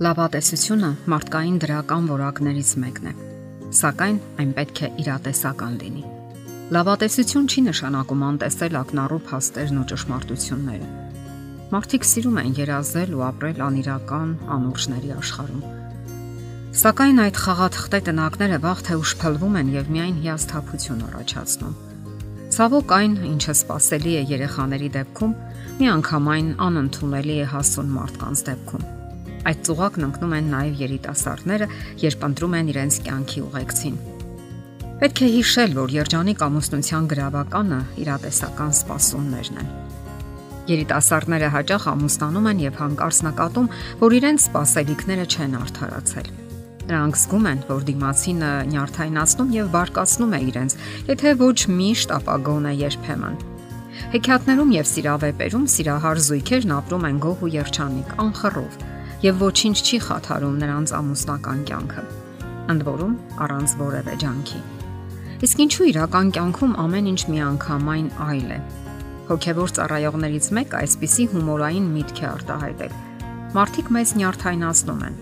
Լավատեսությունը մարդկային դրական որակներից մեկն է։ Սակայն այն պետք է իրատեսական լինի։ Լավատեսություն չի նշանակում անտեսել ակնառու փաստերն ու ճշմարտությունները։ Մարդիկ սիրում են երազել ու ապրել անիրական անուրջների աշխարհում։ Սակայն այդ խաղաթղթե տնակները վաղ թե ուշ փլվում են եւ միայն հիասթափություն առաջացնում։ Ցավոք այն, ինչը սпасելի է երեխաների դեպքում, միանգամայն անընդունելի է հասուն մարդկանց դեպքում Այդ ծուղակն ընկնում են նաև երիտասարդները, երբ ընտրում են իրենց կյանքի ուղեկցին։ Պետք է հիշել, որ երջանիկ ամուսնության գրավականը իրատեսական սпасումներն են։ Երիտասարդները հաճախ ամուսնանում են եւ հանկարծ նկատում, որ իրենց սпасելիքները չեն արդարացել։ Նրանք զգում են, որ դիմացինը նյարդայնացնում եւ բարկացնում է իրենց, եթե ոչ միշտ ապագոնը երբեմն։ Հեքիաթներում եւ սիրավեպերում սիրահար զույգերն ապրում են գոհ ու երջանիկ, անխռով եւ ոչինչ չի խաթարում նրանց ամուսնական կյանքը։ Ընդ որում առանց որևէ ջանքի։ Իսկ ինչու իրական կյանքում ամեն ինչ միանգամայն այլ է։ Հոգևոր ծառայողներից մեկը այսպիսի հումորային միտք է արտահայտել։ Մարդիկ մեզ նյարդայնացնում են։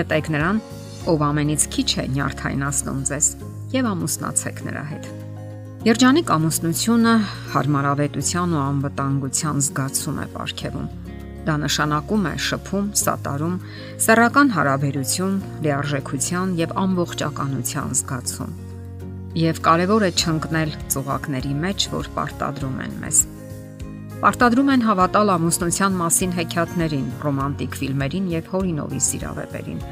Գտեք նրան, ով ամենից քիչ է նյարդայնացնում ձեզ եւ ամուսնացեք նրա հետ։ Երջանիկ ամուսնությունը հարմարավետության ու անվտանգության զգացում է ապարգևում Դա նշանակում է շփում, սատարում, սեռական հարաբերություն, լիարժեքության եւ ամբողջականության զգացում։ Եվ կարևոր է չընկնել ծուղակների մեջ, որ պարտադրում են մեզ։ Պարտադրում են հավատալ ամուսնության մասին հեքիաթներին, ռոմանտիկ ֆիլմերին եւ հորինովի սիրավեպերին։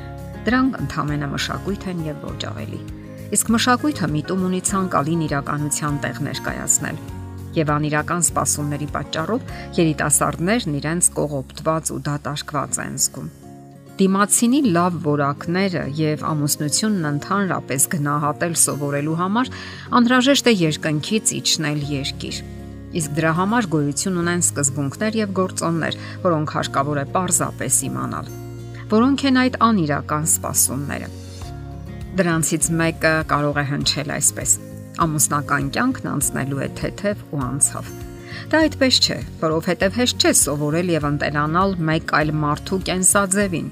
Դրանք ընդհանրապես մշակույթ են եւ ոչ ավելի։ Իսկ մշակույթը միտում ունի ցանկալին իրականության տեղ ներկայացնել եւ անիրական սպասումների պատճառով երիտասարդներն իրենց կողոպտված ու դատարկված են զգում։ Դիմացինի լավ որակները եւ ամուսնությունն ընդհանրապես գնահատել սովորելու համար անհրաժեշտ է երկնքից իջնել երկիր։ Իսկ դրա համար գոյություն ունեն սկզբունքներ եւ գործոններ, որոնք հարկավոր է պարզապես իմանալ։ Որոնք են այդ անիրական սպասումները։ Դրանցից մեկը կարող է հնչել այսպես ամուսնական կյանքն անցնելու է թեթև ու անցավ։ Դա այդպես չէ, որովհետև հեշտ չէ սովորել եւ ընտելանալ մեկ այլ մարդու կենսաձևին։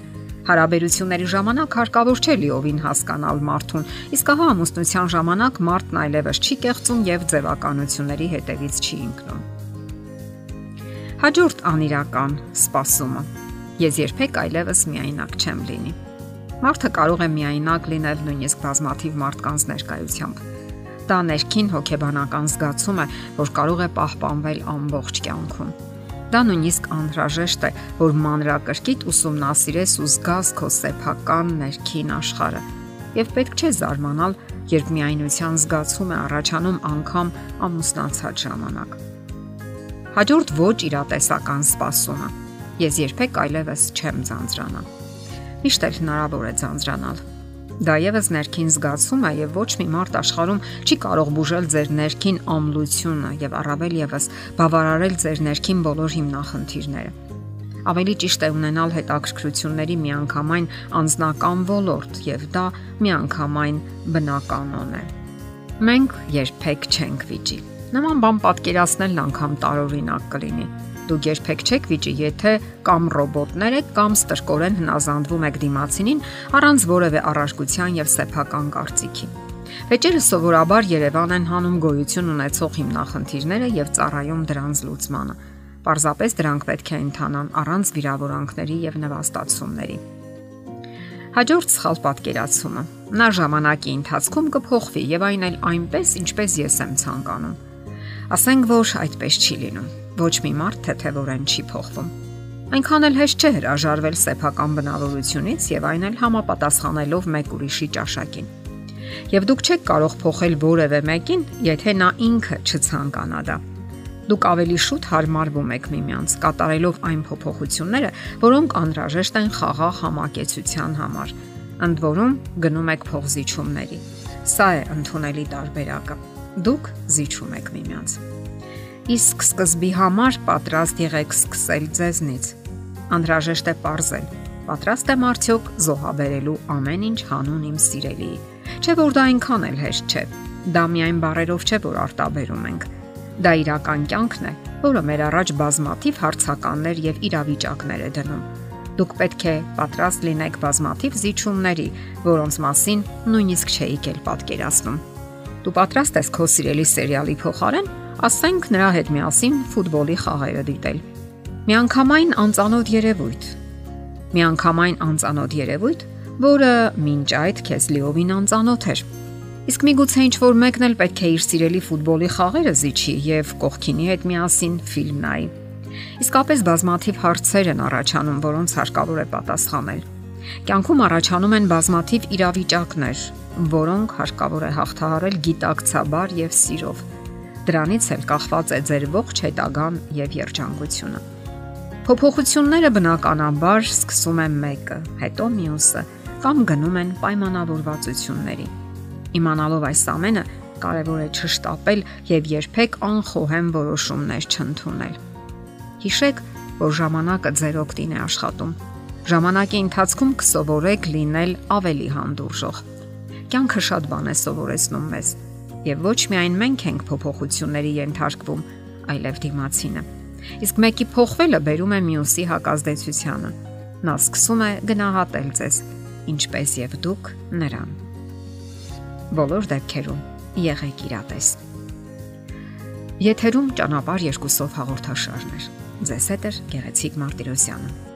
Հարաբերությունների ժամանակ հարկավոր չէ լիովին հասկանալ մարդուն, իսկ հա ամուսնության ժամանակ մարդն այլևս չի կեղծում եւ ձևականությունների հետևից չի ընկնում։ Հաջորդ անիրական սпасումը։ Ես երբեք այլևս միայնակ չեմ լինի։ Մարդը կարող է միայնակ լինել նույնիսկ բազմաթիվ մարդկանց ներկայությամբ։ Դա ներքին հոգեբանական զգացում է, որ կարող է պահպանվել ամբողջ կյանքում։ Դա նույնիսկ անհրաժեշտ է, որ մանրակրկիտ ուսումնասիրես ու զգաս քո սեփական ներքին աշխարհը։ Եվ պետք չէ զարմանալ, երբ միայնության զգացում է առաջանում անգամ ամուսնացած ժամանակ։ Հաջորդ ոչ իրատեսական սպասումը։ Ես երբեք այլևս չեմ ձանձրանա։ Միշտ էլ հնարավոր է ձանձրանալ Դա եւս ներքին զգացում է եւ ոչ մի մարդ աշխարհում չի կարող բուժել ձեր ներքին ամլությունը եւ առավել եւս բավարարել ձեր ներքին բոլոր հիմնախնդիրները։ Ավելի ճիշտ է ունենալ հետաքրքրությունների միանգամայն անznական ոլորտ եւ դա միանգամայն բնականon է։ Մենք երբեք չենք վիճի։ Նման բան պատկերացնելն անգամ տարօրինակ կլինի Դուք երբեք չեք վիճի, եթե կամ ռոբոտներ եք կամ ստրկորեն հնազանդվում եք դիմացինին առանց որևէ առարկության եւ սեփական կարծիքի։ Վեճերը սովորաբար Երևան են հանում գոյություն ունեցող հիմնախնդիրները եւ ծառայում դրանց լուծմանը։ Պարզապես դրանք պետք է ընթանան առանց վիրավորանքների եւ նվաստացումների։ Հաջորդ սխալ պատկերացումը։ Նա ժամանակի ընթացքում կփոխվի եւ այն էլ այնպես, ինչպես ես եմ ցանկանում։ Ասենք որ այդպես չի լինում ոչ մի մարդ թեթևորեն չի փոխվում։ Այնքան էլ հեշտ չէ հրաժարվել սեփական բնավորությունից եւ այն էլ համապատասխանելով մեկ ուրիշի ճաշակին։ Եվ դուք չեք կարող փոխել որևէ մեկին, եթե նա ինքը չցանկանա դա։ Դուք ավելի շուտ հարմարվում եք միմյանց, կատարելով այն փոփոխությունները, որոնք անհրաժեշտ են խաղաղ համակեցության համար։ Ընդ որում գնում եք փողզիչումների։ Սա է ընդունելի տարբերակը։ Դուք զիջում եք միմյանց իսկ սկզբի համար պատրաստ եղեք սկսել ձեզնից։ Անդրաժեշտ է parzել. պատրաստ եմ արդյոք զոհաբերելու ամեն ինչ հանուն իմ սիրելիի։ Չէ որ դա այնքան էլ հեշտ չէ։ Դա միայն բարերով չէ, որ արտաբերում ենք։ Դա իրական կյանքն է, որը մեր առաջ բազմաթիվ հարցականներ եւ իրավիճակներ է դնում։ Դուք պետք է պատրաստ լինեք բազմաթիվ զիջումների, որոնց մասին նույնիսկ չէիք էլ պատկերացնում։ Դու պատրաստ ես քո սիրելի սերիալի փոխարեն, ասենք նրա հետ միասին ֆուտբոլի խաղերը դիտել։ Միանգամայն անծանոթ երևույթ։ Միանգամայն անծանոթ երևույթ, որը մինչ այդ քեզ լիովին անծանոթ էր։ Իսկ միգուցե ինչ որ մեկն էլ պետք է իր սիրելի ֆուտբոլի խաղերը զիջի եւ կողքինի հետ միասին ֆիլմ նայի։ Իսկապես բազմաթիվ հարցեր են առաջանում, որոնց հարկավոր է պատասխանել։ Կյանքում առաջանում են բազմաթիվ իրավիճակներ, որոնք հարկավոր է հաղթահարել գիտակցաբար եւ սիրով։ Դրանից էլ կախված է ձեր ողջ հետագան եւ երջանկությունը։ Փոփոխությունները բնականաբար սկսում են մեկը, հետո մյուսը կամ գնում են պայմանավորվածությունների։ Իմանալով այս ամենը, կարևոր է չշտապել եւ երբեք անխոհեմ որոշումներ չընդունել։ Հիշեք, որ ժամանակը ձեր օգտին է աշխատում։ Ժամանակի ընթացքում կսովորեք լինել ավելի հանդուրժող։ Կյանքը շատ բան է սովորեցնում մեզ, եւ ոչ միայն մենք ենք փոփոխությունների ենթարկվում, այլև դիմացինը։ Իսկ մեկի փոխվելը բերում է մյուսի հակազդեցությանը։ Նա սկսում է գնահատել ձեզ, ինչպես եւ դուք նրան։ Բոլոր դեպքերում եղեք իրատես։ Եթերում ճանապարհ երկուսով հաղորդաշարներ։ Ձեզ հետ է Գեղեցիկ Մարտիրոսյանը։